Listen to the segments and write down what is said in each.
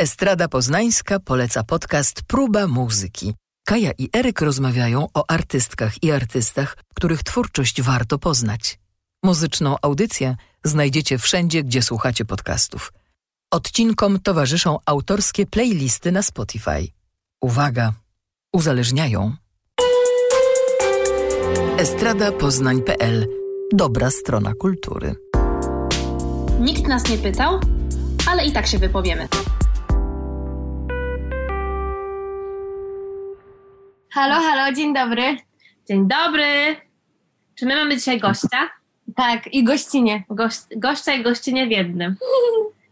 Estrada Poznańska poleca podcast Próba Muzyki. Kaja i Eryk rozmawiają o artystkach i artystach, których twórczość warto poznać. Muzyczną audycję znajdziecie wszędzie, gdzie słuchacie podcastów. Odcinkom towarzyszą autorskie playlisty na Spotify. Uwaga, uzależniają. Estradapoznań.pl Dobra strona kultury. Nikt nas nie pytał, ale i tak się wypowiemy. Halo, halo, dzień dobry. Dzień dobry! Czy my mamy dzisiaj gościa? Tak, i gościnie. Gość, gościa i gościnie w jednym.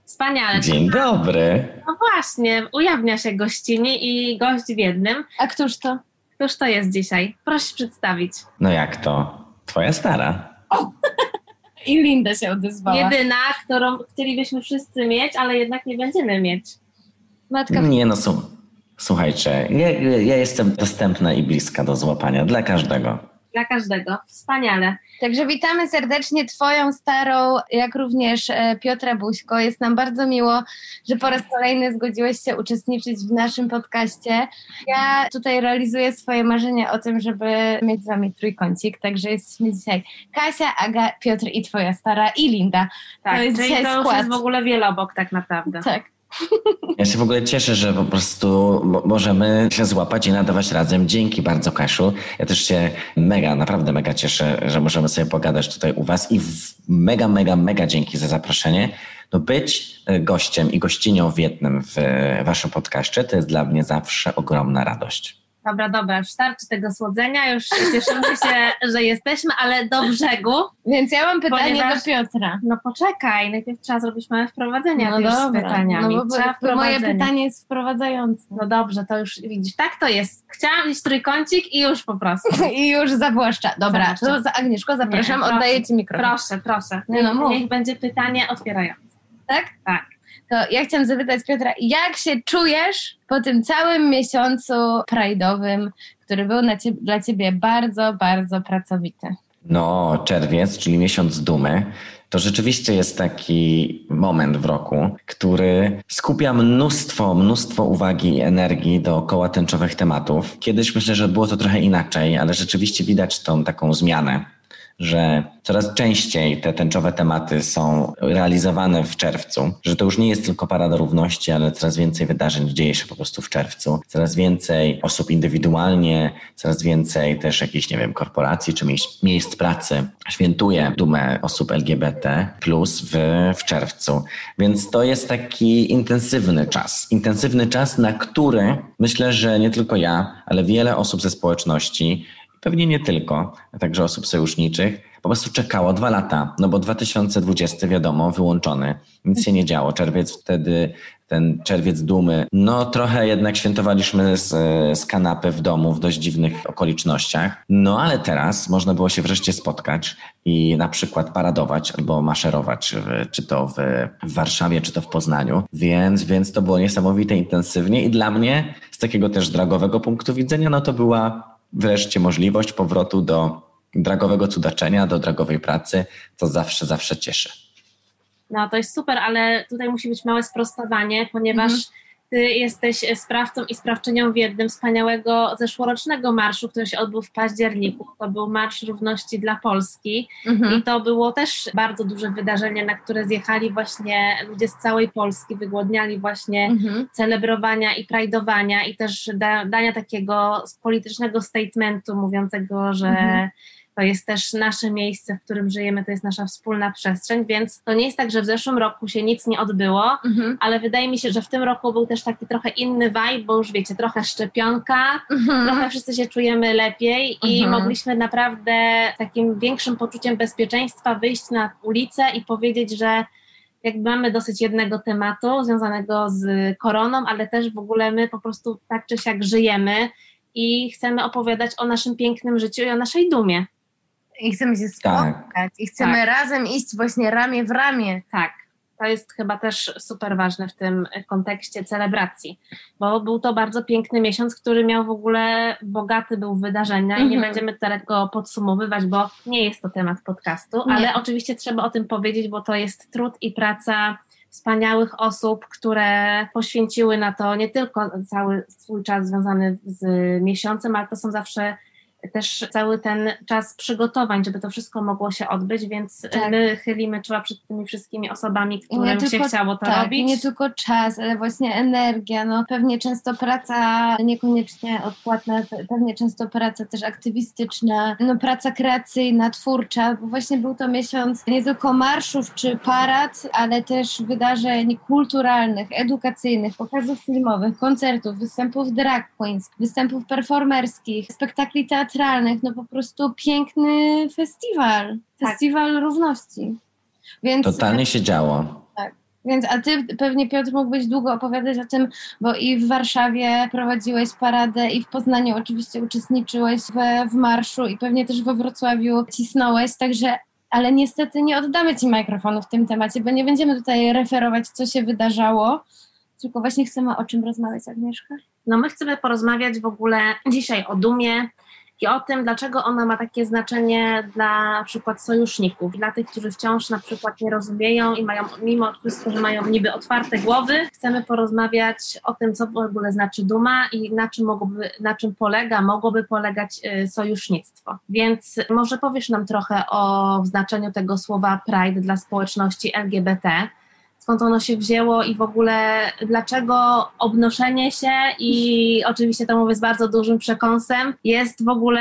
Wspaniale. Dzień dobry. No właśnie, ujawnia się gościnie i gość w jednym. A któż to? Któż to jest dzisiaj? Proszę przedstawić. No jak to? Twoja stara. I Linda się odezwała. Jedyna, którą chcielibyśmy wszyscy mieć, ale jednak nie będziemy mieć. Matka. Nie no, słu- słuchajcie, ja, ja jestem dostępna i bliska do złapania dla każdego. Dla każdego. Wspaniale. Także witamy serdecznie Twoją starą, jak również e, Piotra Buźko. Jest nam bardzo miło, że po raz kolejny zgodziłeś się uczestniczyć w naszym podcaście. Ja tutaj realizuję swoje marzenie o tym, żeby mieć z Wami trójkącik, także jesteśmy dzisiaj Kasia, Aga, Piotr i Twoja stara i Linda. Tak, To jest czyli dzisiaj to skład. jest w ogóle wielobok tak naprawdę. Tak. Ja się w ogóle cieszę, że po prostu mo- możemy się złapać i nadawać razem. Dzięki bardzo, Kasiu. Ja też się mega, naprawdę mega cieszę, że możemy sobie pogadać tutaj u Was i mega, mega, mega dzięki za zaproszenie. No być e, gościem i gościnią w jednym w e, Waszym podcaście to jest dla mnie zawsze ogromna radość. Dobra, dobra, już starczy tego słodzenia, już cieszymy się, że jesteśmy, ale do brzegu. Więc ja mam pytanie Ponieważ- do Piotra. No poczekaj, najpierw trzeba zrobić małe wprowadzenie No z dobra, pytaniami. no bo, bo moje pytanie jest wprowadzające. No dobrze, to już widzisz, tak to jest. Chciałam iść trójkącik i już po prostu. I już zawłaszcza. Dobra, Zawłaszcza. to za Agnieszko zapraszam, Nie, proszę. oddaję Ci mikrofon. Proszę, proszę. No, mów. Niech będzie pytanie otwierające. Tak? Tak. To ja chciałam zapytać Piotra, jak się czujesz po tym całym miesiącu pride'owym, który był ciebie, dla Ciebie bardzo, bardzo pracowity? No, czerwiec, czyli miesiąc dumy, to rzeczywiście jest taki moment w roku, który skupia mnóstwo, mnóstwo uwagi i energii dookoła tęczowych tematów. Kiedyś myślę, że było to trochę inaczej, ale rzeczywiście widać tą taką zmianę, że coraz częściej te tęczowe tematy są realizowane w czerwcu, że to już nie jest tylko Parada Równości, ale coraz więcej wydarzeń dzieje się po prostu w czerwcu. Coraz więcej osób indywidualnie, coraz więcej też jakichś, nie wiem, korporacji czy miejsc, miejsc pracy świętuje dumę osób LGBT plus w, w czerwcu. Więc to jest taki intensywny czas. Intensywny czas, na który myślę, że nie tylko ja, ale wiele osób ze społeczności Pewnie nie tylko, także osób sojuszniczych. Po prostu czekało dwa lata, no bo 2020 wiadomo, wyłączony, nic się nie działo. Czerwiec wtedy, ten czerwiec dumy, no trochę jednak świętowaliśmy z, z kanapy w domu w dość dziwnych okolicznościach. No ale teraz można było się wreszcie spotkać i na przykład paradować albo maszerować, czy to w, w Warszawie, czy to w Poznaniu. Więc, więc to było niesamowite, intensywnie i dla mnie z takiego też dragowego punktu widzenia, no to była wreszcie możliwość powrotu do dragowego cudaczenia, do dragowej pracy, co zawsze, zawsze cieszy. No to jest super, ale tutaj musi być małe sprostowanie, ponieważ Mhm. Ty jesteś sprawcą i sprawczynią w jednym wspaniałego zeszłorocznego marszu, który się odbył w październiku. To był Marsz Równości dla Polski i to było też bardzo duże wydarzenie, na które zjechali właśnie ludzie z całej Polski, wygłodniali właśnie Mhm. celebrowania i prajdowania i też da, dania takiego politycznego statementu mówiącego, że Mhm. To jest też nasze miejsce, w którym żyjemy, to jest nasza wspólna przestrzeń, więc to nie jest tak, że w zeszłym roku się nic nie odbyło, Mhm. ale wydaje mi się, że w tym roku był też taki trochę inny vibe, bo już wiecie, trochę szczepionka, Mhm. trochę wszyscy się czujemy lepiej i Mhm. mogliśmy naprawdę takim większym poczuciem bezpieczeństwa wyjść na ulicę i powiedzieć, że jakby mamy dosyć jednego tematu związanego z koroną, ale też w ogóle my po prostu tak czy siak żyjemy i chcemy opowiadać o naszym pięknym życiu i o naszej dumie. I chcemy się Tak. spotkać. I chcemy Tak. razem iść właśnie ramię w ramię. Tak. To jest chyba też super ważne w tym kontekście celebracji, bo był to bardzo piękny miesiąc, który miał w ogóle bogaty był wydarzenia i nie Mhm. będziemy tego podsumowywać, bo nie jest to temat podcastu, Nie. ale oczywiście trzeba o tym powiedzieć, bo to jest trud i praca wspaniałych osób, które poświęciły na to nie tylko cały swój czas związany z miesiącem, ale to są zawsze też cały ten czas przygotowań, żeby to wszystko mogło się odbyć, więc tak. my chylimy czoła przed tymi wszystkimi osobami, którym się tylko, chciało to tak, robić. nie tylko czas, ale właśnie energia, no pewnie często praca niekoniecznie odpłatna, pewnie często praca też aktywistyczna, no praca kreacyjna, twórcza, bo właśnie był to miesiąc nie tylko marszów czy parad, ale też wydarzeń kulturalnych, edukacyjnych, pokazów filmowych, koncertów, występów drag queens, występów performerskich, spektakli teatralnych, teatralnych, no po prostu piękny festiwal, tak. festiwal równości. Więc, Totalnie się działo. Tak. Więc, a ty pewnie Piotr mógłbyś długo opowiadać o tym, bo i w Warszawie prowadziłeś paradę i w Poznaniu oczywiście uczestniczyłeś w, w marszu i pewnie też we Wrocławiu cisnąłeś, także ale niestety nie oddamy Ci mikrofonu w tym temacie, bo nie będziemy tutaj referować, co się wydarzało, tylko właśnie chcemy o czym rozmawiać, Agnieszka? No my chcemy porozmawiać w ogóle dzisiaj o dumie, i o tym, dlaczego ona ma takie znaczenie dla na przykład sojuszników, dla tych, którzy wciąż na przykład nie rozumieją i mają, mimo wszystko, że mają niby otwarte głowy, chcemy porozmawiać o tym, co w ogóle znaczy duma i na czym, mogłoby, na czym polega, mogłoby polegać y, sojusznictwo. Więc może powiesz nam trochę o znaczeniu tego słowa Pride dla społeczności LGBT, skąd ono się wzięło i w ogóle dlaczego obnoszenie się i oczywiście to mówię z bardzo dużym przekąsem jest w ogóle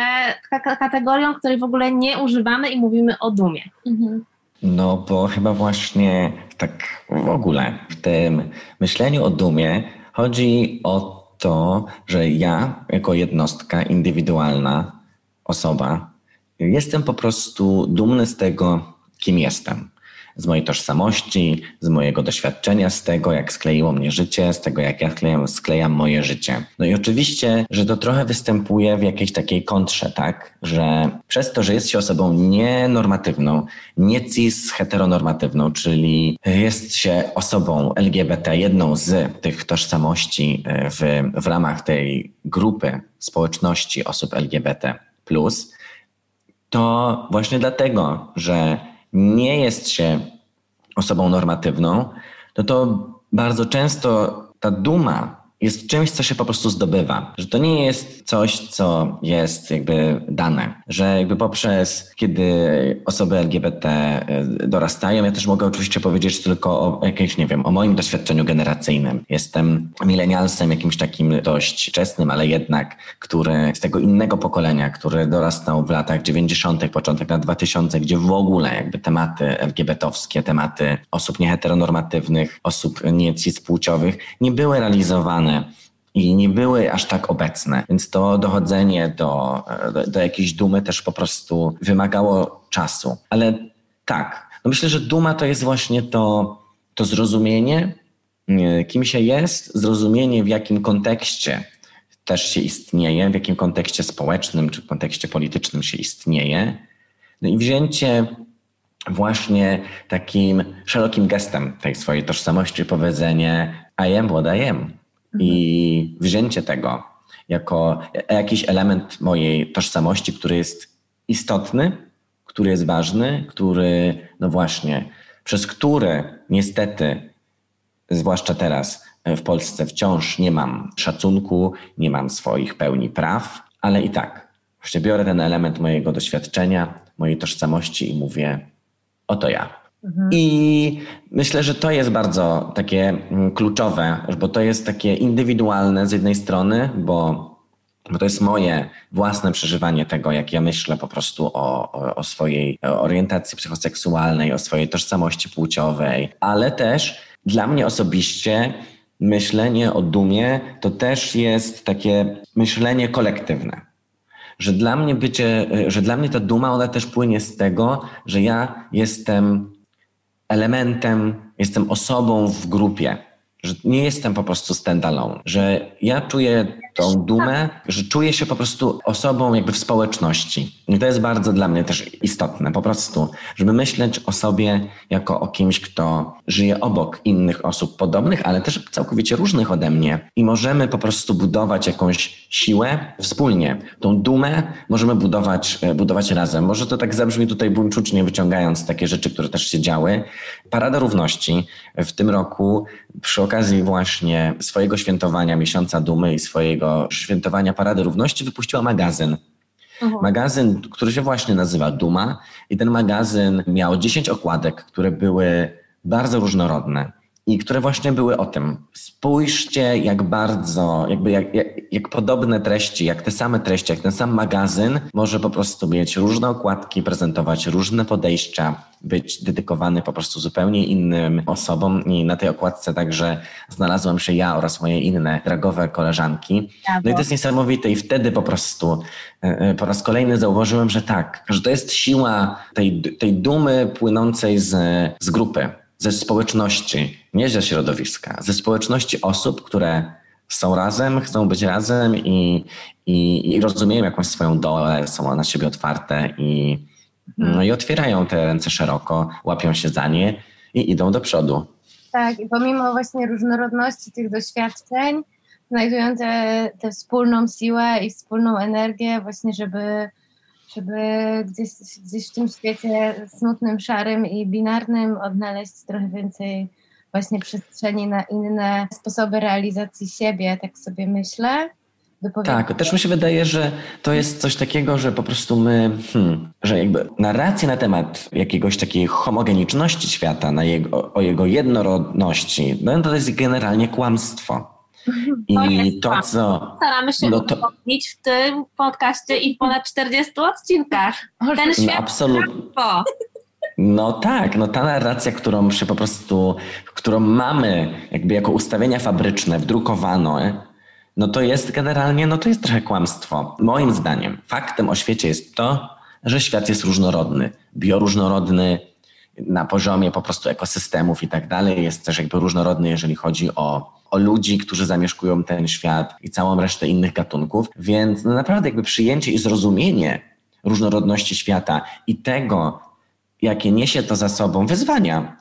kategorią, której w ogóle nie używamy i mówimy o dumie. Mhm. No bo chyba właśnie tak w ogóle w tym myśleniu o dumie chodzi o to, że ja jako jednostka indywidualna osoba jestem po prostu dumny z tego, kim jestem z mojej tożsamości, z mojego doświadczenia, z tego, jak skleiło mnie życie, z tego, jak ja sklejam, sklejam moje życie. No i oczywiście, że to trochę występuje w jakiejś takiej kontrze, tak? Że przez to, że jest się osobą nienormatywną, nie cis heteronormatywną, czyli jest się osobą LGBT, jedną z tych tożsamości e, w, w ramach tej grupy społeczności osób LGBT, to właśnie dlatego, że nie jest się osobą normatywną, no to bardzo często ta duma jest czymś, co się po prostu zdobywa. Że to nie jest coś, co jest jakby dane. Że jakby poprzez, kiedy osoby LGBT e, dorastają, ja też mogę oczywiście powiedzieć tylko o jakimś, nie wiem, o moim doświadczeniu generacyjnym. Jestem milenialsem jakimś takim dość wczesnym, ale jednak, który z tego innego pokolenia, który dorastał w latach 90., początek lat 2000, gdzie w ogóle jakby tematy LGBT-owskie, tematy osób nieheteronormatywnych, osób niecyspłciowych nie były realizowane i nie były aż tak obecne. Więc to dochodzenie do, do, do jakiejś dumy też po prostu wymagało czasu. Ale tak, no myślę, że duma to jest właśnie to, to zrozumienie, kim się jest, zrozumienie w jakim kontekście też się istnieje, w jakim kontekście społecznym czy kontekście politycznym się istnieje. No i wzięcie właśnie takim szerokim gestem tej swojej tożsamości, powiedzenie I am what I am i mhm. wzięcie tego jako jakiś element mojej tożsamości, który jest istotny, który jest ważny, który, no właśnie, przez który niestety, zwłaszcza teraz w Polsce, wciąż nie mam szacunku, nie mam swoich pełni praw, ale i tak, właśnie biorę ten element mojego doświadczenia, mojej tożsamości i mówię: oto ja. Mhm. I myślę, że to jest bardzo takie mm, kluczowe, bo to jest takie indywidualne z jednej strony, bo, bo to jest moje własne przeżywanie tego, jak ja myślę po prostu o, o, o swojej orientacji psychoseksualnej, o swojej tożsamości płciowej, ale też dla mnie osobiście myślenie o dumie to też jest takie myślenie kolektywne że dla mnie bycie, że dla mnie ta duma, ona też płynie z tego, że ja jestem elementem, jestem osobą w grupie, że nie jestem po prostu standalone, że ja czuję tą dumę, że czuję się po prostu osobą jakby w społeczności. I to jest bardzo dla mnie też istotne, po prostu, żeby myśleć o sobie jako o kimś, kto żyje obok innych osób podobnych, ale też całkowicie różnych ode mnie. I możemy po prostu budować jakąś siłę wspólnie. Tą dumę możemy budować, e, budować razem. Może to tak zabrzmi tutaj buńczucznie, wyciągając takie rzeczy, które też się działy. Parada Równości w tym roku przy okazji właśnie swojego świętowania Miesiąca Dumy i swojego świętowania Parady Równości wypuściła magazyn. Mhm. Magazyn, który się właśnie nazywa Duma i ten magazyn miał 10 okładek, które były bardzo różnorodne i które właśnie były o tym. Spójrzcie, jak bardzo, jakby jak, jak, jak, podobne treści, jak te same treści, jak ten sam magazyn może po prostu mieć różne okładki, prezentować różne podejścia, być dedykowany po prostu zupełnie innym osobom. I na tej okładce także znalazłam się ja oraz moje inne dragowe koleżanki. No i to jest niesamowite i wtedy po prostu e, e, po raz kolejny zauważyłem, że tak, że to jest siła tej, tej dumy płynącej z, z grupy ze społeczności, nie ze środowiska, ze społeczności osób, które są razem, chcą być razem i, i, i rozumieją jakąś swoją dolę, są na siebie otwarte i, no i otwierają te ręce szeroko, łapią się za nie i idą do przodu. Tak, i pomimo właśnie różnorodności tych doświadczeń, znajdują tę wspólną siłę i wspólną energię właśnie, żeby żeby gdzieś, gdzieś w tym świecie smutnym, szarym i binarnym odnaleźć trochę więcej właśnie przestrzeni na inne sposoby realizacji siebie, tak sobie myślę. Tak, też mi się wydaje, że to jest coś takiego, że po prostu my, hmm, że jakby narracje na temat jakiegoś takiej homogeniczności świata, na jego, o jego jednorodności, no to jest generalnie kłamstwo. I to, co. Staramy się no to... w tym podcaście i w ponad 40 odcinkach. Ten świat. No, absolutnie. No tak, no ta narracja, którą się po prostu, którą mamy jakby jako ustawienia fabryczne, wdrukowano, no to jest generalnie, no to jest trochę kłamstwo. Moim zdaniem faktem o świecie jest to, że świat jest różnorodny, bioróżnorodny na poziomie po prostu ekosystemów i tak dalej, jest też jakby różnorodny, jeżeli chodzi o o ludzi, którzy zamieszkują ten świat i całą resztę innych gatunków. Więc no naprawdę jakby przyjęcie i zrozumienie różnorodności świata i tego, jakie niesie to za sobą wyzwania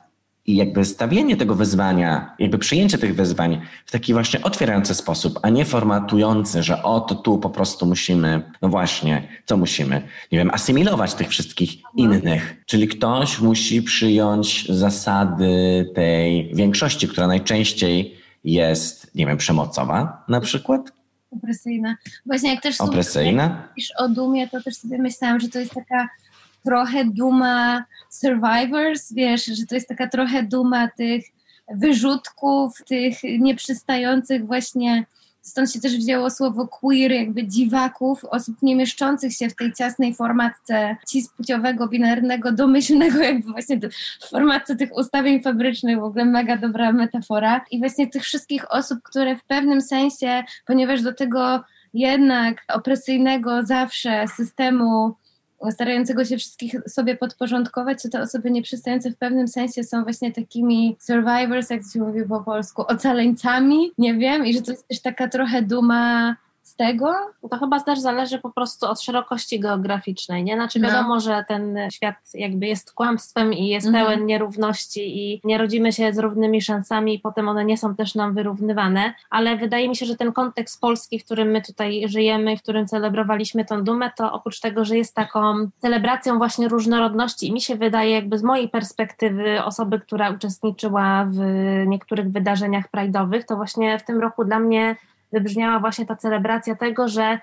i jakby stawienie tego wyzwania, jakby przyjęcie tych wyzwań w taki właśnie otwierający sposób, a nie formatujący, że oto tu po prostu musimy, no właśnie, co musimy? Nie wiem, asymilować tych wszystkich innych. Czyli ktoś musi przyjąć zasady tej większości, która najczęściej jest, nie wiem, przemocowa na przykład? Opresyjna. Właśnie jak też Opresyjna? mówisz o dumie, to też sobie myślałam, że to jest taka trochę duma survivors, wiesz, że to jest taka trochę duma tych wyrzutków, tych nieprzystających właśnie Stąd się też wzięło słowo queer, jakby dziwaków, osób nie mieszczących się w tej ciasnej formatce cispłciowego, binarnego, domyślnego, jakby właśnie w formatce tych ustawień fabrycznych, w ogóle mega dobra metafora. I właśnie tych wszystkich osób, które w pewnym sensie, ponieważ do tego jednak opresyjnego zawsze systemu starającego się wszystkich sobie podporządkować, to te osoby nieprzystające w pewnym sensie są właśnie takimi survivors, jak się mówi po polsku, ocaleńcami, nie wiem, i że to jest też taka trochę duma z tego? To chyba też zależy po prostu od szerokości geograficznej, nie? Znaczy no. wiadomo, no. że ten świat jakby jest kłamstwem i jest mhm. pełen nierówności i nie rodzimy się z równymi szansami i potem one nie są też nam wyrównywane, ale wydaje mi się, że ten kontekst polski, w którym my tutaj żyjemy w którym celebrowaliśmy tą dumę, to oprócz tego, że jest taką celebracją właśnie różnorodności i mi się wydaje jakby z mojej perspektywy osoby, która uczestniczyła w niektórych wydarzeniach pride'owych, to właśnie w tym roku dla mnie wybrzmiała właśnie ta celebracja tego, że,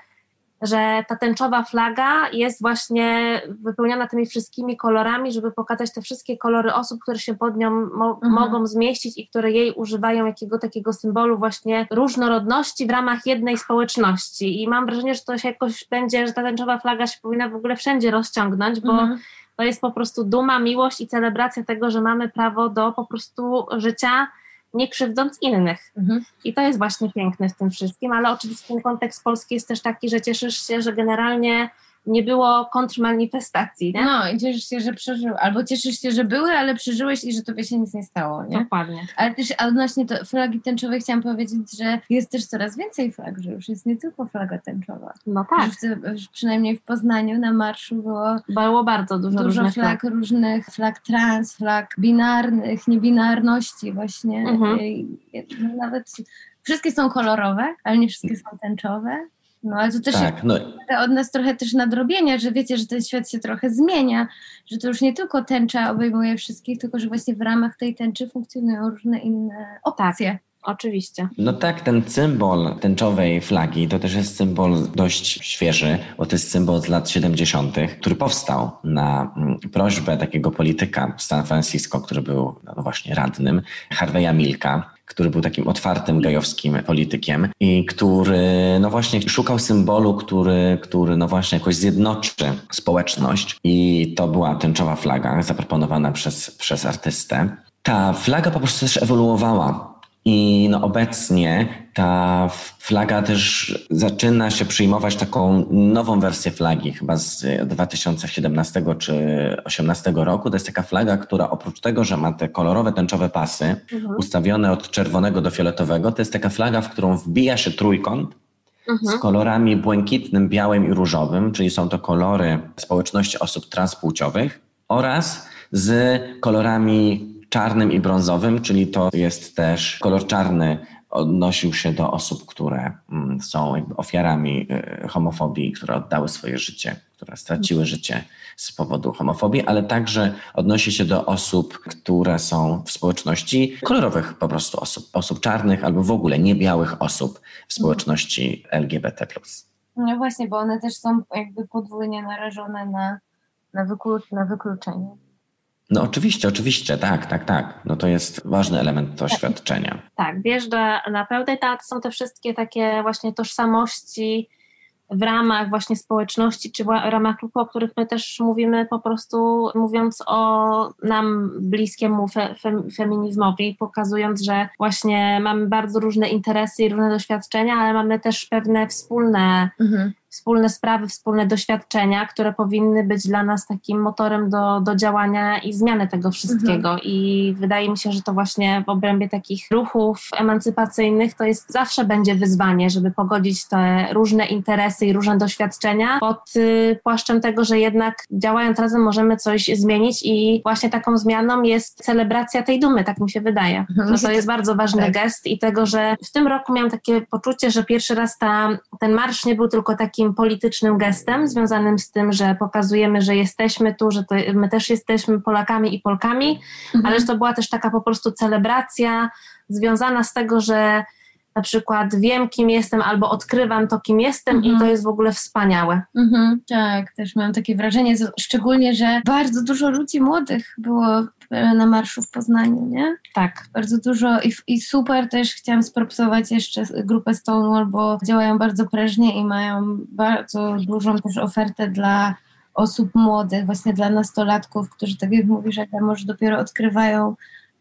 że ta tęczowa flaga jest właśnie wypełniona tymi wszystkimi kolorami, żeby pokazać te wszystkie kolory osób, które się pod nią mo mhm. mogą zmieścić i które jej używają jakiego takiego symbolu właśnie różnorodności w ramach jednej społeczności. I mam wrażenie, że to się jakoś będzie, że ta tęczowa flaga się powinna w ogóle wszędzie rozciągnąć, bo mhm. to jest po prostu duma, miłość i celebracja tego, że mamy prawo do po prostu życia nie krzywdząc innych. Mhm. I to jest właśnie piękne w tym wszystkim, ale oczywiście ten kontekst polski jest też taki, że cieszysz się, że generalnie nie było kontrmanifestacji. Nie? No i cieszysz się, że przeżył, albo cieszysz się, że były, ale przeżyłeś i że tobie się nic nie stało, nie? Dokładnie. Ale też odnośnie to flagi tęczowej chciałam powiedzieć, że jest też coraz więcej flag, że już jest nie tylko flaga tęczowa. No tak. W, przynajmniej w Poznaniu na marszu było, było bardzo dużo, dużo różnych flag, flag, różnych flag trans, flag binarnych, niebinarności właśnie. Mhm. No, nawet wszystkie są kolorowe, ale nie wszystkie są tęczowe. No ale to też tak, no. od nas trochę też nadrobienia, że wiecie, że ten świat się trochę zmienia, że to już nie tylko tęcza obejmuje wszystkich, tylko że właśnie w ramach tej tęczy funkcjonują różne inne opcje. Tak. Oczywiście. No tak, ten symbol tęczowej flagi to też jest symbol dość świeży, bo to jest symbol z lat 70., który powstał na mm, prośbę takiego polityka w San Francisco, który był no właśnie radnym, Harveya Milka, który był takim otwartym gejowskim politykiem i który no właśnie szukał symbolu, który, który no właśnie jakoś zjednoczy społeczność i to była tęczowa flaga zaproponowana przez, przez artystę. Ta flaga po prostu też ewoluowała i no obecnie ta flaga też zaczyna się przyjmować taką nową wersję flagi, chyba z 2017 czy 2018 roku. To jest taka flaga, która oprócz tego, że ma te kolorowe, tęczowe pasy mhm. ustawione od czerwonego do fioletowego, to jest taka flaga, w którą wbija się trójkąt mhm. z kolorami błękitnym, białym i różowym, czyli są to kolory społeczności osób transpłciowych oraz z kolorami czarnym i brązowym, czyli to jest też kolor czarny odnosił się do osób, które mm, są ofiarami y, homofobii, które oddały swoje życie, które straciły życie z powodu homofobii, ale także odnosi się do osób, które są w społeczności kolorowych po prostu osób, osób czarnych albo w ogóle niebiałych osób w społeczności LGBT. No właśnie, bo one też są jakby podwójnie narażone na, na, wyklu, na wykluczenie. No oczywiście, oczywiście, tak, tak, tak. No to jest ważny element doświadczenia. Tak, wiesz, że na pełnej tak są te wszystkie takie właśnie tożsamości w ramach właśnie społeczności, czy w ramach klubu, o których my też mówimy po prostu mówiąc o nam bliskiemu fe, fem, feminizmowi, pokazując, że właśnie mamy bardzo różne interesy i różne doświadczenia, ale mamy też pewne wspólne mhm wspólne sprawy, wspólne doświadczenia, które powinny być dla nas takim motorem do, do działania i zmiany tego wszystkiego. Mhm. I wydaje mi się, że to właśnie w obrębie takich ruchów emancypacyjnych to jest zawsze będzie wyzwanie, żeby pogodzić te różne interesy i różne doświadczenia pod y, płaszczem tego, że jednak działając razem możemy coś zmienić i właśnie taką zmianą jest celebracja tej dumy, tak mi się wydaje. Mhm. No to jest bardzo ważny tak. gest i tego, że w tym roku miałam takie poczucie, że pierwszy raz ta, ten marsz nie był tylko taki takim politycznym gestem związanym z tym, że pokazujemy, że jesteśmy tu, że my też jesteśmy Polakami i Polkami, mhm. ale że to była też taka po prostu celebracja związana z tego, że na przykład wiem, kim jestem, albo odkrywam to, kim jestem, mhm. i to jest w ogóle wspaniałe. Mhm, tak, też mam takie wrażenie, szczególnie, że bardzo dużo ludzi młodych było na marszu w Poznaniu, nie? Tak. Bardzo dużo i, i super też chciałam spropsować jeszcze grupę Stonewall, bo działają bardzo prężnie i mają bardzo dużą też ofertę dla osób młodych, właśnie dla nastolatków, którzy tak jak mówisz, jak może dopiero odkrywają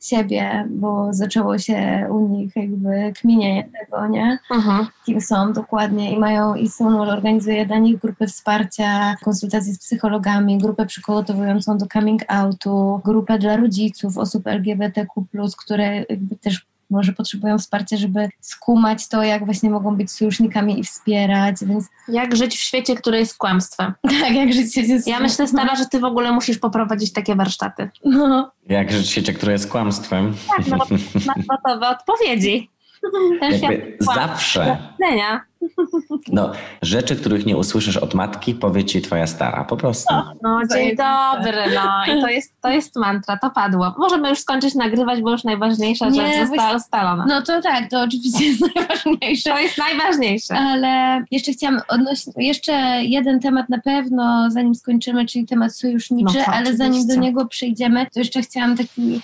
siebie, bo zaczęło się u nich jakby kminienie tego, nie? Uh-huh. Kim są dokładnie i mają, i Stonewall organizuje dla nich grupy wsparcia, konsultacje z psychologami, grupę przygotowującą do coming outu, grupę dla rodziców, osób LGBTQ+, które jakby też może potrzebują wsparcia, żeby skumać to, jak właśnie mogą być sojusznikami i wspierać, więc... Jak żyć w świecie, który jest kłamstwem. Tak, jak żyć w świecie... Ja myślę, Stara, że ty w ogóle musisz poprowadzić takie warsztaty. No. Jak żyć w świecie, który jest kłamstwem. Tak, no, masz gotowe odpowiedzi. Ten Jakby zawsze. No, rzeczy, których nie usłyszysz od matki, powie ci twoja stara, po prostu. No, no dzień dobry, no i to jest, to jest mantra, to padło. Możemy już skończyć nagrywać, bo już najważniejsza nie, rzecz została ustalona. No to tak, to oczywiście jest najważniejsze. To jest najważniejsze. Ale jeszcze chciałam odnosić, jeszcze jeden temat na pewno, zanim skończymy, czyli temat sojuszniczy, no ale zanim do niego przyjdziemy, to jeszcze chciałam taki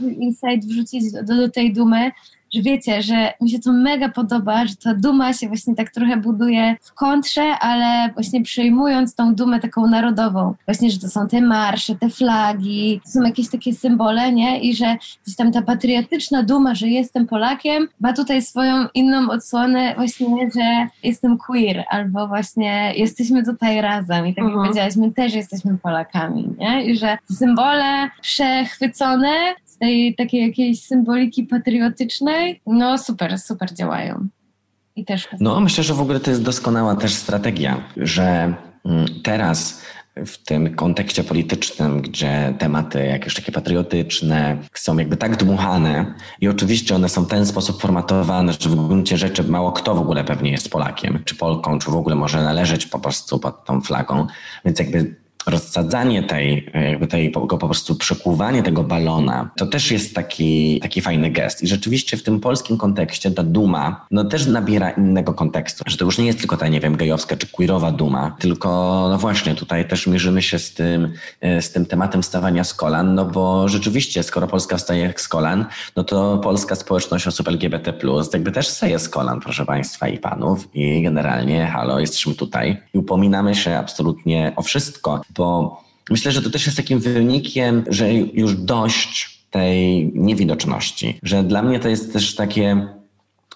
insight wrzucić do, do tej dumy, że wiecie, że mi się to mega podoba, że ta duma się właśnie tak trochę buduje w kontrze, ale właśnie przejmując tą dumę taką narodową. Właśnie, że to są te marsze, te flagi, to są jakieś takie symbole, nie? I że gdzieś tam ta patriotyczna duma, że jestem Polakiem, ma tutaj swoją inną odsłonę właśnie, że jestem queer, albo właśnie jesteśmy tutaj razem. I tak jak Mhm. powiedziałaś, my też jesteśmy Polakami, nie? I że symbole przechwycone tej takiej jakiejś symboliki patriotycznej, no super, super działają. I też No, myślę, że w ogóle to jest doskonała też strategia, że mm, teraz w tym kontekście politycznym, gdzie tematy jakieś takie patriotyczne są jakby tak dmuchane i oczywiście one są w ten sposób formatowane, że w gruncie rzeczy mało kto w ogóle pewnie jest Polakiem, czy Polką, czy w ogóle może należeć po prostu pod tą flagą, więc jakby rozsadzanie tej, jakby tej, po prostu przekuwanie tego balona, to też jest taki, taki fajny gest. I rzeczywiście w tym polskim kontekście ta duma, no też nabiera innego kontekstu, że to już nie jest tylko ta, nie wiem, gejowska czy queerowa duma, tylko no właśnie tutaj też mierzymy się z tym, e, z tym tematem wstawania z kolan, no bo rzeczywiście, skoro Polska wstaje z kolan, no to polska społeczność osób LGBT+, jakby też wstaje z kolan, proszę Państwa i Panów i generalnie, halo, jesteśmy tutaj i upominamy się absolutnie o wszystko, bo myślę, że to też jest takim wynikiem, że już dość tej niewidoczności, że dla mnie to jest też takie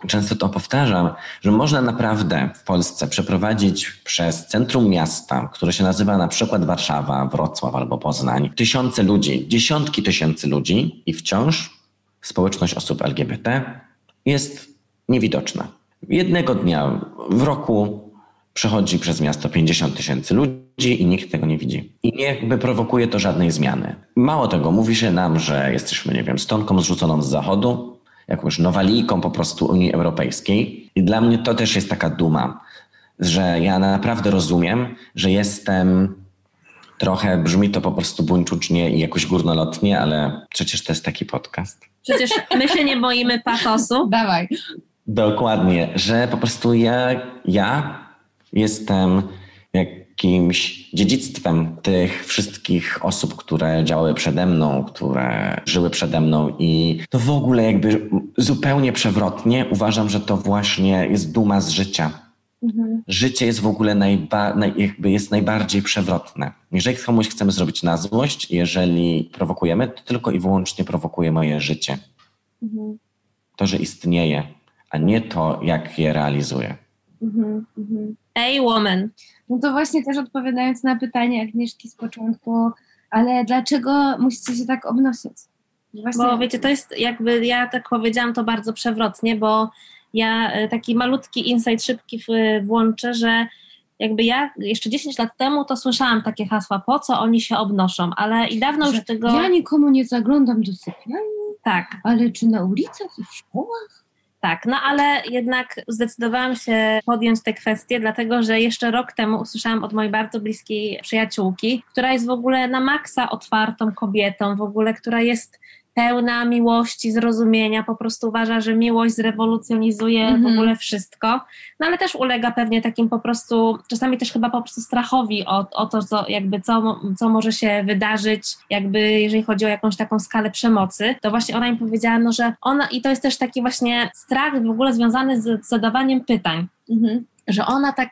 często to powtarzam, że można naprawdę w Polsce przeprowadzić przez centrum miasta, które się nazywa na przykład Warszawa, Wrocław albo Poznań, tysiące ludzi, dziesiątki tysięcy ludzi i wciąż społeczność osób LGBT jest niewidoczna. Jednego dnia w roku przechodzi przez miasto 50 tysięcy ludzi i nikt tego nie widzi. I nie jakby prowokuje to żadnej zmiany. Mało tego, mówi się nam, że jesteśmy, nie wiem, stonką zrzuconą z zachodu, jakąś nowalijką po prostu Unii Europejskiej. I dla mnie to też jest taka duma, że ja naprawdę rozumiem, że jestem trochę, brzmi to po prostu buńczucznie i jakoś górnolotnie, ale przecież to jest taki podcast. Przecież my się nie boimy patosu. Dawaj. Dokładnie, że po prostu ja, ja jestem jakimś dziedzictwem tych wszystkich osób, które działały przede mną, które żyły przede mną i to w ogóle jakby zupełnie przewrotnie uważam, że to właśnie jest duma z życia. Mhm. Życie jest w ogóle najba, naj, jakby jest najbardziej przewrotne. Jeżeli komuś chcemy zrobić na złość, jeżeli prowokujemy, to tylko i wyłącznie prowokuje moje życie. Mhm. To, że istnieje, a nie to, jak je realizuję. Mhm. Mhm. Ej, woman. No to właśnie też odpowiadając na pytanie Agnieszki z początku, ale dlaczego musicie się tak obnosić? Właśnie, Bo wiecie, to jest jakby, ja tak powiedziałam to bardzo przewrotnie, bo ja e, taki malutki insight szybki włączę, że jakby ja jeszcze 10 lat temu to słyszałam takie hasła, po co oni się obnoszą, ale i dawno że już tego... ja nikomu nie zaglądam do sypialni, Tak, ale czy na ulicach i w szkołach? Tak, no ale jednak zdecydowałam się podjąć tę kwestię, dlatego że jeszcze rok temu usłyszałam od mojej bardzo bliskiej przyjaciółki, która jest w ogóle na maksa otwartą kobietą, w ogóle, która jest pełna miłości, zrozumienia, po prostu uważa, że miłość zrewolucjonizuje w Mhm. ogóle wszystko, no ale też ulega pewnie takim po prostu, czasami też chyba po prostu strachowi o, o to, co, jakby co, co może się wydarzyć, jakby jeżeli chodzi o jakąś taką skalę przemocy, to właśnie ona mi powiedziała, no że ona, i to jest też taki właśnie strach w ogóle związany z zadawaniem pytań, Mhm. że ona tak,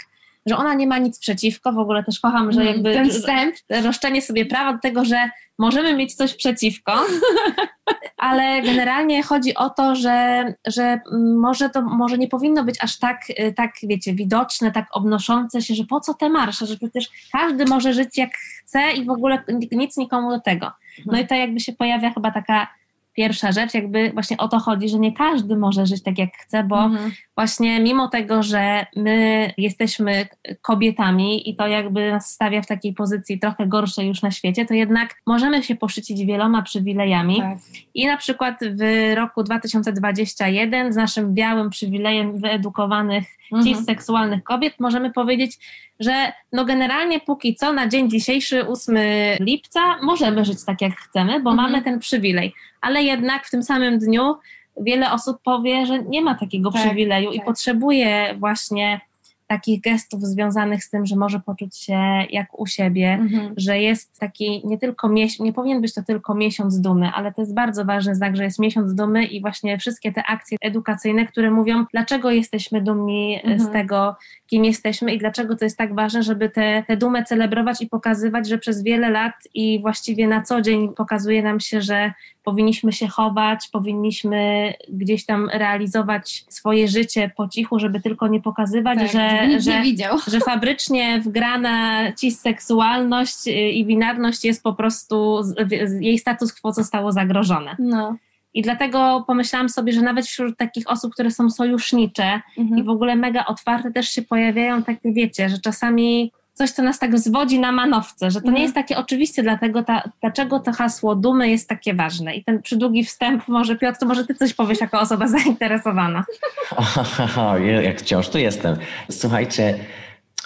że ona nie ma nic przeciwko, w ogóle też kocham, że jakby Ten wstęp. roszczenie sobie prawa do tego, że możemy mieć coś przeciwko, ale generalnie chodzi o to, że, że mm, może to może nie powinno być aż tak, y, tak, wiecie, widoczne, tak obnoszące się, że po co te marsze, że przecież każdy może żyć jak chce i w ogóle nic nikomu do tego. No i to jakby się pojawia chyba taka pierwsza rzecz, jakby właśnie o to chodzi, że nie każdy może żyć tak jak chce, bo Mhm. Właśnie mimo tego, że my jesteśmy kobietami i to jakby nas stawia w takiej pozycji trochę gorszej już na świecie, to jednak możemy się poszycić wieloma przywilejami. Tak. I na przykład w roku 2021 z naszym białym przywilejem wyedukowanych Mhm. cisseksualnych kobiet możemy powiedzieć, że no generalnie póki co na dzień dzisiejszy, 8 lipca, możemy żyć tak jak chcemy, bo Mhm. mamy ten przywilej. Ale jednak w tym samym dniu wiele osób powie, że nie ma takiego Tak, przywileju i tak. potrzebuje właśnie takich gestów związanych z tym, że może poczuć się jak u siebie, mhm. że jest taki nie tylko miesiąc, nie powinien być to tylko miesiąc dumy, ale to jest bardzo ważny znak, że jest miesiąc dumy i właśnie wszystkie te akcje edukacyjne, które mówią, dlaczego jesteśmy dumni mhm. z tego, kim jesteśmy i dlaczego to jest tak ważne, żeby tę dumę celebrować i pokazywać, że przez wiele lat i właściwie na co dzień pokazuje nam się, że powinniśmy się chować, powinniśmy gdzieś tam realizować swoje życie po cichu, żeby tylko nie pokazywać, tak, że, że, że fabrycznie wgrana ci seksualność i binarność jest po prostu, jej status quo zostało zagrożone. No. I dlatego pomyślałam sobie, że nawet wśród takich osób, które są sojusznicze mhm. i w ogóle mega otwarte, też się pojawiają takie, wiecie, że czasami coś, co nas tak zwodzi na manowce, że to nie mhm. jest takie oczywiste, dlatego ta, dlaczego to hasło dumy jest takie ważne. I ten przydługi wstęp, może Piotr, to może ty coś powiesz jako osoba zainteresowana. O, jak wciąż tu jestem. Słuchajcie,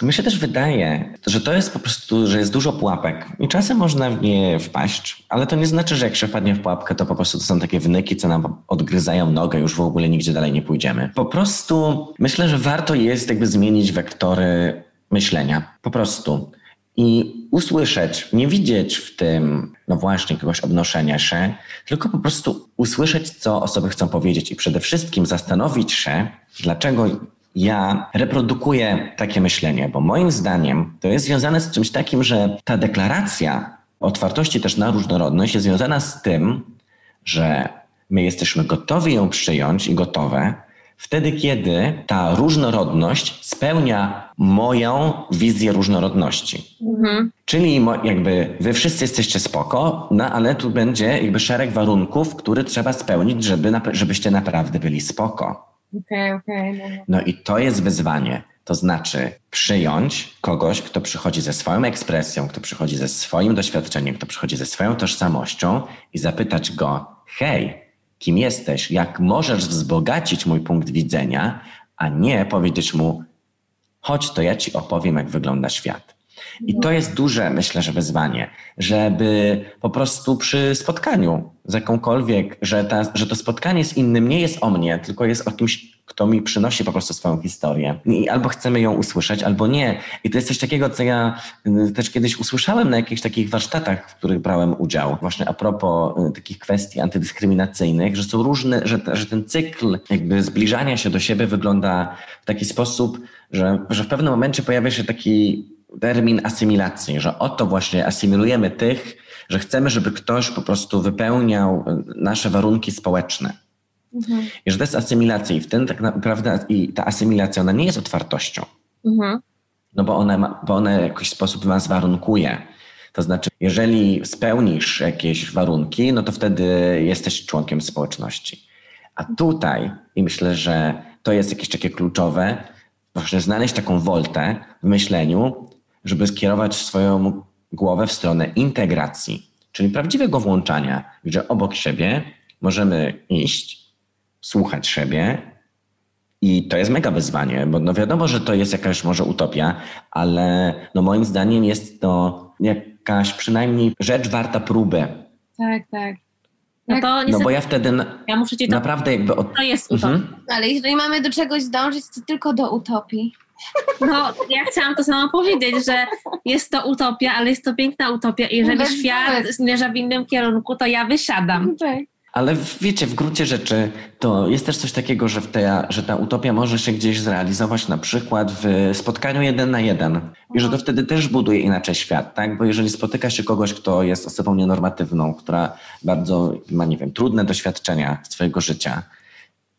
mi się też wydaje, że to jest po prostu, że jest dużo pułapek i czasem można w nie wpaść, ale to nie znaczy, że jak się wpadnie w pułapkę, to po prostu to są takie wnyki, co nam odgryzają nogę, już w ogóle nigdzie dalej nie pójdziemy. Po prostu myślę, że warto jest jakby zmienić wektory myślenia. Po prostu. I usłyszeć, nie widzieć w tym, no właśnie, jakiegoś obnoszenia się, tylko po prostu usłyszeć, co osoby chcą powiedzieć i przede wszystkim zastanowić się, dlaczego ja reprodukuję takie myślenie, bo moim zdaniem to jest związane z czymś takim, że ta deklaracja otwartości też na różnorodność jest związana z tym, że my jesteśmy gotowi ją przyjąć i gotowe, wtedy, kiedy ta różnorodność spełnia moją wizję różnorodności. Mhm. Czyli jakby wy wszyscy jesteście spoko, no ale tu będzie jakby szereg warunków, które trzeba spełnić, żeby, żebyście naprawdę byli spoko. Okay. Okay, no, no i to jest wyzwanie. To znaczy przyjąć kogoś, kto przychodzi ze swoją ekspresją, kto przychodzi ze swoim doświadczeniem, kto przychodzi ze swoją tożsamością i zapytać go: hej, kim jesteś, jak możesz wzbogacić mój punkt widzenia, a nie powiedzieć mu, chodź, to ja ci opowiem, jak wygląda świat. I to jest duże, myślę, że wyzwanie, żeby po prostu przy spotkaniu z jakąkolwiek, że, ta, że to spotkanie z innym nie jest o mnie, tylko jest o kimś, kto mi przynosi po prostu swoją historię. I albo chcemy ją usłyszeć, albo nie. I to jest coś takiego, co ja y, też kiedyś usłyszałem na jakichś takich warsztatach, w których brałem udział. Właśnie a propos y, takich kwestii antydyskryminacyjnych, że są różne, że, że ten cykl jakby zbliżania się do siebie wygląda w taki sposób, że, że w pewnym momencie pojawia się taki termin asymilacji, że oto właśnie asymilujemy tych, że chcemy, żeby ktoś po prostu wypełniał nasze warunki społeczne. Mhm. I że to jest asymilacja i w tym tak naprawdę i ta asymilacja, ona nie jest otwartością. Mhm. No bo ona, ma, bo ona w jakiś sposób nas warunkuje. To znaczy, jeżeli spełnisz jakieś warunki, no to wtedy jesteś członkiem społeczności. A tutaj, i myślę, że to jest jakieś takie kluczowe, właśnie znaleźć taką woltę w myśleniu, żeby skierować swoją głowę w stronę integracji, czyli prawdziwego włączania, gdzie obok siebie możemy iść, słuchać siebie. I to jest mega wyzwanie, bo no wiadomo, że to jest jakaś może utopia, ale no moim zdaniem jest to jakaś przynajmniej rzecz warta próby. Tak, tak. No, to no bo ja wtedy na, ja muszę ci to, naprawdę jakby... Od... To jest utopia. Mhm. Ale jeżeli mamy do czegoś dążyć, to tylko do utopii. No, ja chciałam to samo powiedzieć, że jest to utopia, ale jest to piękna utopia i jeżeli Bez świat zmierza w innym kierunku, to ja wysiadam. Tak. Ale wiecie, w gruncie rzeczy to jest też coś takiego, że, te, że ta utopia może się gdzieś zrealizować na przykład w spotkaniu jeden na jeden. I że to wtedy też buduje inaczej świat, tak? Bo jeżeli spotyka się kogoś, kto jest osobą nienormatywną, która bardzo ma, nie wiem, trudne doświadczenia swojego życia,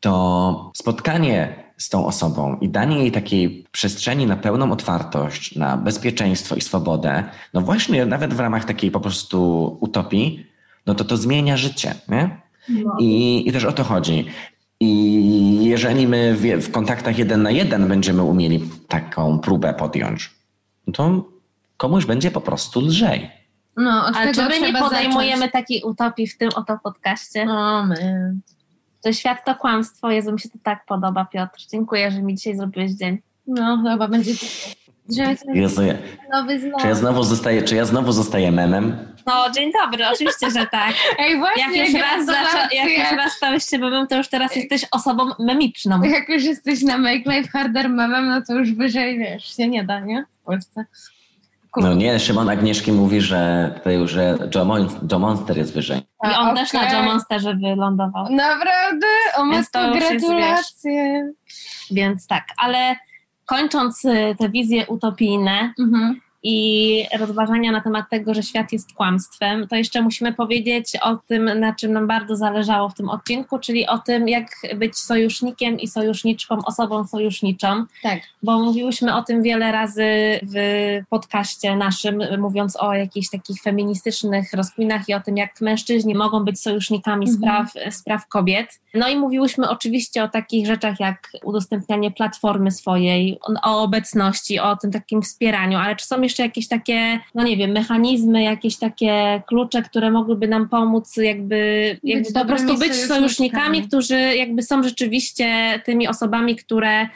to spotkanie z tą osobą i danie jej takiej przestrzeni na pełną otwartość, na bezpieczeństwo i swobodę, no właśnie nawet w ramach takiej po prostu utopii, no to to zmienia życie, nie? No. I, I też o to chodzi. I jeżeli my w, w, kontaktach jeden na jeden będziemy umieli taką próbę podjąć, no to komuś będzie po prostu lżej. No, Ale czy my nie podejmujemy zacząć? takiej utopii w tym oto podcaście? O, my że świat to kłamstwo. Jezu, mi się to tak podoba, Piotr. Dziękuję, że mi dzisiaj zrobiłeś dzień. No, chyba będzie Jezu, ja- nowy czy, ja znowu zostaję, czy ja znowu zostaję memem? No, dzień dobry, oczywiście, że tak. Ej, właśnie, Jak już, raz zaczą, jak już raz stałeś się memem, to już teraz jesteś osobą memiczną. Jak już jesteś na Make Life Harder memem, no to już wyżej, wiesz, się nie da, nie? W Polsce. No nie, Szymon Agnieszki mówi, że tutaj, że Joe, Mon- Joe Monster jest wyżej. I on A, też na. Joe Monsterze wylądował. Naprawdę? O Więc to matko, gratulacje. Więc tak, ale kończąc y, te wizje utopijne Mhm. I rozważania na temat tego, że świat jest kłamstwem, to jeszcze musimy powiedzieć o tym, na czym nam bardzo zależało w tym odcinku, czyli o tym, jak być sojusznikiem i sojuszniczką, osobą sojuszniczą. Tak. bo mówiłyśmy o tym wiele razy w podcaście naszym, mówiąc o jakichś takich feministycznych rozkminach i o tym, jak mężczyźni mogą być sojusznikami Mhm. spraw, spraw kobiet. No i mówiłyśmy oczywiście o takich rzeczach jak udostępnianie platformy swojej, o obecności, o tym takim wspieraniu, ale czy są jeszcze jakieś takie, no nie wiem, mechanizmy, jakieś takie klucze, które mogłyby nam pomóc jakby, jakby po prostu być sojusznikami, którzy jakby są rzeczywiście tymi osobami, które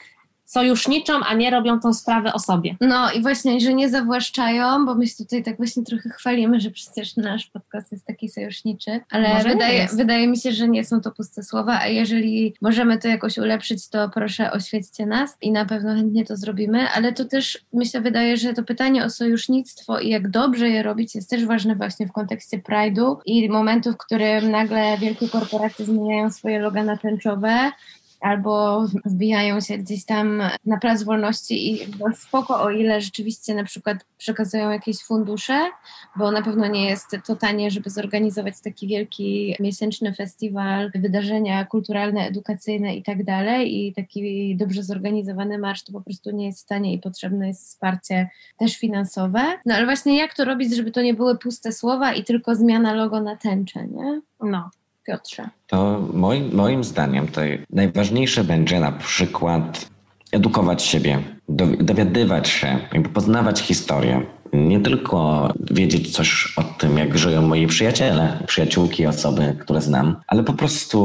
sojuszniczą, a nie robią tą sprawę o sobie. No i właśnie, że nie zawłaszczają, bo my się tutaj tak właśnie trochę chwalimy, że przecież nasz podcast jest taki sojuszniczy, ale Może wydaje, wydaje mi się, że nie są to puste słowa, a jeżeli możemy to jakoś ulepszyć, to proszę oświećcie nas i na pewno chętnie to zrobimy, ale to też mi się wydaje, że to pytanie o sojusznictwo i jak dobrze je robić jest też ważne właśnie w kontekście Pride'u i momentu, w którym nagle wielkie korporacje zmieniają swoje loga na tęczowe, albo wbijają się gdzieś tam na Plac Wolności i jakby spoko, o ile rzeczywiście na przykład przekazują jakieś fundusze, bo na pewno nie jest to tanie, żeby zorganizować taki wielki miesięczny festiwal, wydarzenia kulturalne, edukacyjne i tak dalej i taki dobrze zorganizowany marsz to po prostu nie jest tanie i potrzebne jest wsparcie też finansowe. No ale właśnie jak to robić, żeby to nie były puste słowa i tylko zmiana logo na tęczę, nie? No. Piotrze. To moim, moim zdaniem to najważniejsze będzie na przykład edukować siebie, dowi- dowiadywać się, poznawać historię. Nie tylko wiedzieć coś o tym, jak żyją moi przyjaciele, przyjaciółki, osoby, które znam, ale po prostu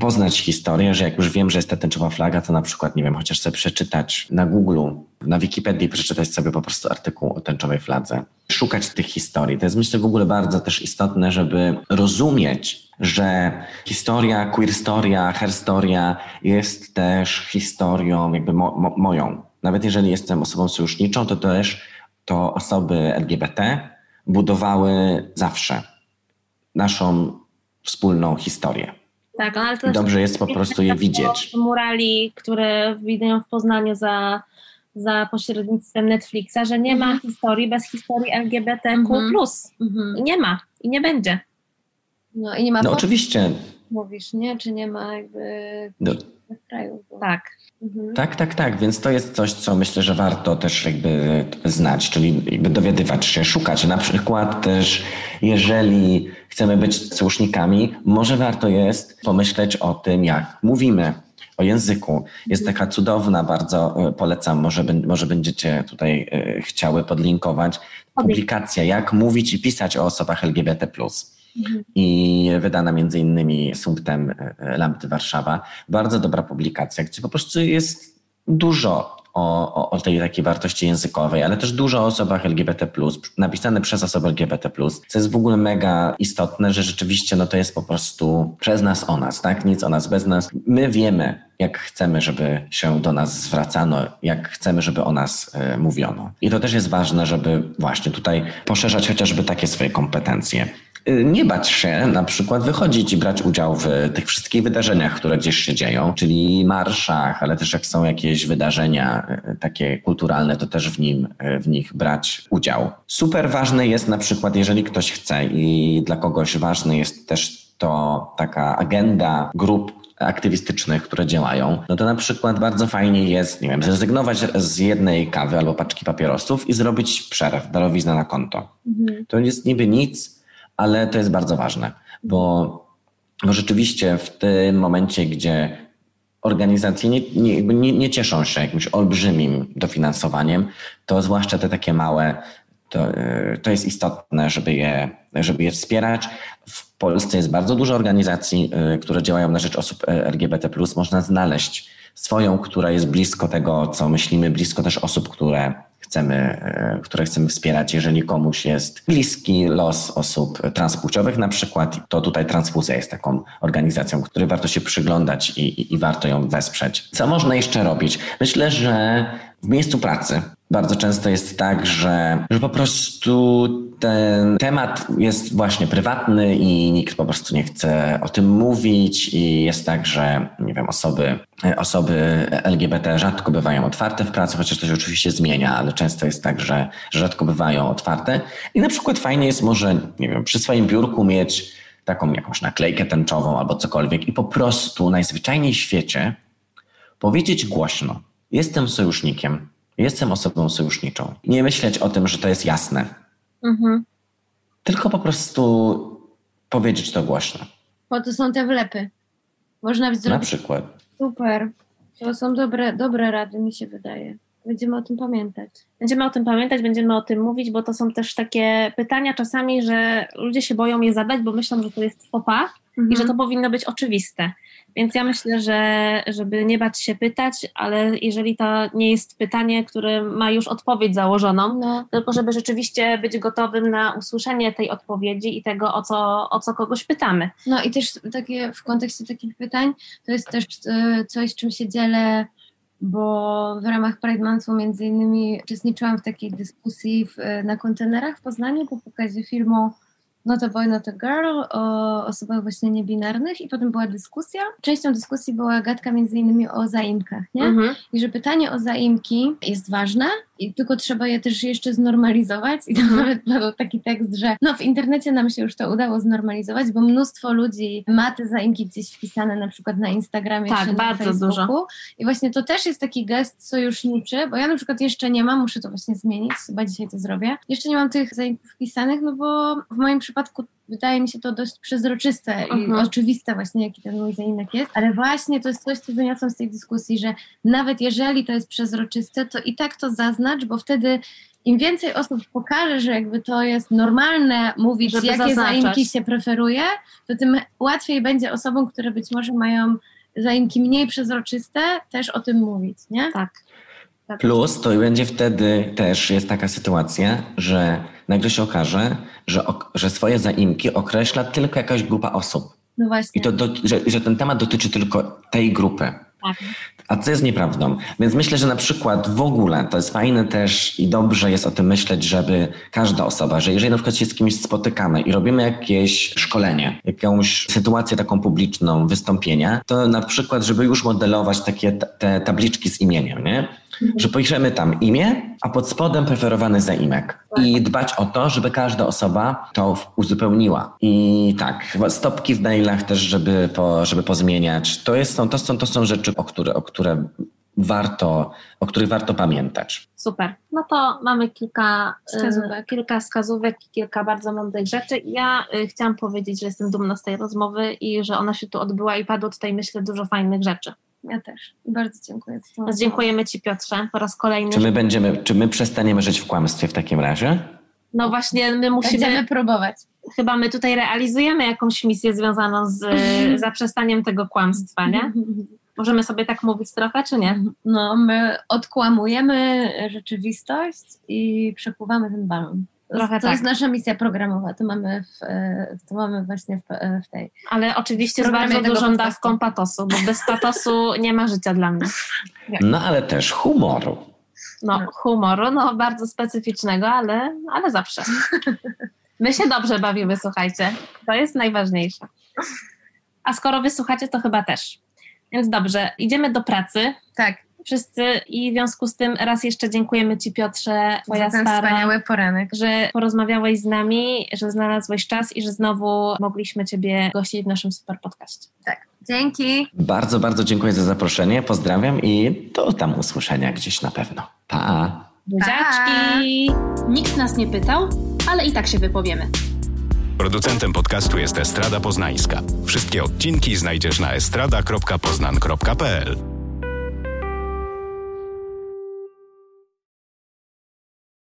poznać historię, że jak już wiem, że jest ta tęczowa flaga, to na przykład, nie wiem, chociaż sobie przeczytać na Google, na Wikipedii, przeczytać sobie po prostu artykuł o tęczowej fladze. Szukać tych historii. To jest myślę w ogóle bardzo też istotne, żeby rozumieć, że historia, queerstoria, herstoria jest też historią jakby mo, mo, moją. Nawet jeżeli jestem osobą sojuszniczą, to też to osoby LGBT budowały zawsze naszą wspólną historię. Tak, no ale to I dobrze jest po prostu je widzieć. Murali, które widnieją w Poznaniu za, za pośrednictwem Netflixa, że nie ma Mhm. historii bez historii LGBTQ+. Mhm. Nie ma. I nie będzie. No i nie ma No oczywiście, mówisz, nie? Czy nie ma jakby no, w kraju? Bo... Tak. Mhm. tak, tak, tak, więc to jest coś, co myślę, że warto też jakby znać, czyli jakby dowiadywać się, szukać. Na przykład też, jeżeli chcemy być słusznikami, może warto jest pomyśleć o tym, jak mówimy, o języku. Jest taka cudowna, bardzo e, polecam, może, może będziecie tutaj e, chciały podlinkować, publikacja, jak mówić i pisać o osobach LGBT+. I wydana między innymi sumptem e, Lambdy Warszawa. Bardzo dobra publikacja, gdzie po prostu jest dużo o, o, o tej takiej wartości językowej, ale też dużo o osobach LGBT+, napisane przez osoby LGBT+, co jest w ogóle mega istotne, że rzeczywiście no to jest po prostu przez nas o nas, tak? Nic o nas bez nas. My wiemy, jak chcemy, żeby się do nas zwracano, jak chcemy, żeby o nas e, mówiono. I to też jest ważne, żeby właśnie tutaj poszerzać chociażby takie swoje kompetencje. Y, Nie bać się na przykład wychodzić i brać udział w tych wszystkich wydarzeniach, które gdzieś się dzieją, czyli marszach, ale też jak są jakieś wydarzenia y, takie kulturalne, to też w, nim, y, w nich brać udział. Super ważne jest na przykład, jeżeli ktoś chce i dla kogoś ważny jest też to taka agenda grup aktywistycznych, które działają, no to na przykład bardzo fajnie jest, nie wiem, zrezygnować z jednej kawy albo paczki papierosów i zrobić przerw, darowizna na konto. Mhm. To jest niby nic, ale to jest bardzo ważne, bo, rzeczywiście w tym momencie, gdzie organizacje nie, nie, nie, nie cieszą się jakimś olbrzymim dofinansowaniem, to zwłaszcza te takie małe, to, yy, to jest istotne, żeby je żeby je wspierać. Polsce jest bardzo dużo organizacji, y, które działają na rzecz osób y, LGBT. Można znaleźć swoją, która jest blisko tego, co myślimy, blisko też osób, które chcemy, e, które chcemy wspierać. Jeżeli komuś jest bliski los osób transpłciowych na przykład, to tutaj Transfuzja jest taką organizacją, której warto się przyglądać i, i, i warto ją wesprzeć. Co można jeszcze robić? Myślę, że w miejscu pracy bardzo często jest tak, że, że po prostu ten temat jest właśnie prywatny i nikt po prostu nie chce o tym mówić i jest tak, że nie wiem, osoby, osoby LGBT rzadko bywają otwarte w pracy, chociaż to się oczywiście zmienia, ale często jest tak, że rzadko bywają otwarte. I na przykład fajnie jest może, nie wiem, przy swoim biurku mieć taką jakąś naklejkę tęczową albo cokolwiek i po prostu najzwyczajniej w świecie powiedzieć głośno, jestem sojusznikiem, jestem osobą sojuszniczą. Nie myśleć o tym, że to jest jasne. Mhm. Tylko po prostu powiedzieć to głośno. Bo to są te wlepy. Można zrobić. Na przykład. Super. To są dobre, dobre rady, mi się wydaje. Będziemy o tym pamiętać. Będziemy o tym pamiętać, będziemy o tym mówić, bo to są też takie pytania czasami, że ludzie się boją je zadać, bo myślą, że to jest fopa mhm. i że to powinno być oczywiste. Więc ja myślę, że żeby nie bać się pytać, ale jeżeli to nie jest pytanie, które ma już odpowiedź założoną, no. tylko żeby rzeczywiście być gotowym na usłyszenie tej odpowiedzi i tego, o co, o co kogoś pytamy. No i też takie w kontekście takich pytań, to jest też e, coś, czym się dzielę bo w ramach Pride Monthu między innymi uczestniczyłam w takiej dyskusji w, na kontenerach w Poznaniu po pokazie filmu Not a Boy, Not a Girl o osobach właśnie niebinarnych i potem była dyskusja. Częścią dyskusji była gadka między innymi o zaimkach, nie? Mhm. I że pytanie o zaimki jest ważne, i tylko trzeba je też jeszcze znormalizować. I tam mhm. nawet padł taki tekst, że no w internecie nam się już to udało znormalizować, bo mnóstwo ludzi ma te zaimki gdzieś wpisane na przykład na Instagramie tak, czy na bardzo Facebooku. Dużo. I właśnie to też jest taki gest sojuszniczy, bo ja na przykład jeszcze nie mam, muszę to właśnie zmienić, chyba dzisiaj to zrobię. Jeszcze nie mam tych zaimków wpisanych, no bo w moim przypadku wydaje mi się to dość przezroczyste uh -huh. i mhm. oczywiste właśnie, jaki ten mój zaimek jest, ale właśnie to jest coś, co wyniosłam z tej dyskusji, że nawet jeżeli to jest przezroczyste, to i tak to zaznacz, bo wtedy im więcej osób pokaże, że jakby to jest normalne mówić, Żeby jakie zaznaczać. zaimki się preferuje, to tym łatwiej będzie osobom, które być może mają zaimki mniej przezroczyste, też o tym mówić, nie? Tak. tak. Plus to będzie wtedy też jest taka sytuacja, że nagle się okaże, że, że swoje zaimki określa tylko jakaś grupa osób. No właśnie. I to, do, że, że ten temat dotyczy tylko tej grupy. Tak. A co jest nieprawdą. Więc myślę, że na przykład w ogóle to jest fajne też i dobrze jest o tym myśleć, żeby każda osoba, że jeżeli na przykład się z kimś spotykamy i robimy jakieś szkolenie, jakąś sytuację taką publiczną, wystąpienia, to na przykład, żeby już modelować takie te tabliczki z imieniem, nie? Że piszemy tam imię, a pod spodem preferowany zaimek. I dbać o to, żeby każda osoba to uzupełniła. I tak, stopki w mailach też, żeby, po, żeby pozmieniać. To, jest, to, są, to są rzeczy, o które, o które warto, o których warto pamiętać. Super. No to mamy kilka wskazówek, kilka wskazówek kilka bardzo mądrych rzeczy. Ja y, chciałam powiedzieć, że jestem dumna z tej rozmowy i że ona się tu odbyła i padło tutaj, myślę, dużo fajnych rzeczy. Ja też. Bardzo dziękuję. Za Dziękujemy Ci Piotrze po raz kolejny. Czy my będziemy, czy my przestaniemy żyć w kłamstwie w takim razie? No właśnie, my musimy... Będziemy próbować. Chyba my tutaj realizujemy jakąś misję związaną z zaprzestaniem tego kłamstwa, nie? Możemy sobie tak mówić trochę, czy nie? No, my odkłamujemy rzeczywistość i przepływamy ten balon. Trochę to tak. jest nasza misja programowa, to mamy, w, e, to mamy właśnie w, e, w tej. Ale oczywiście z bardzo dużą dawką patosu, bo bez patosu nie ma życia dla mnie. No ale też humoru. No, humoru, no bardzo specyficznego, ale, ale zawsze. My się dobrze bawimy, słuchajcie. To jest najważniejsze. A skoro wysłuchacie, to chyba też. Więc dobrze, idziemy do pracy. Tak wszyscy i w związku z tym raz jeszcze dziękujemy Ci Piotrze, twoja Za ten stara, wspaniały poranek. że porozmawiałeś z nami, że znalazłeś czas i że znowu mogliśmy Ciebie gościć w naszym super podcaście. Tak. Dzięki. Bardzo, bardzo dziękuję za zaproszenie. Pozdrawiam i do tam usłyszenia gdzieś na pewno. Pa! Buziaczki! Nikt nas nie pytał, ale i tak się wypowiemy. Producentem podcastu jest Estrada Poznańska. Wszystkie odcinki znajdziesz na estrada.poznan.pl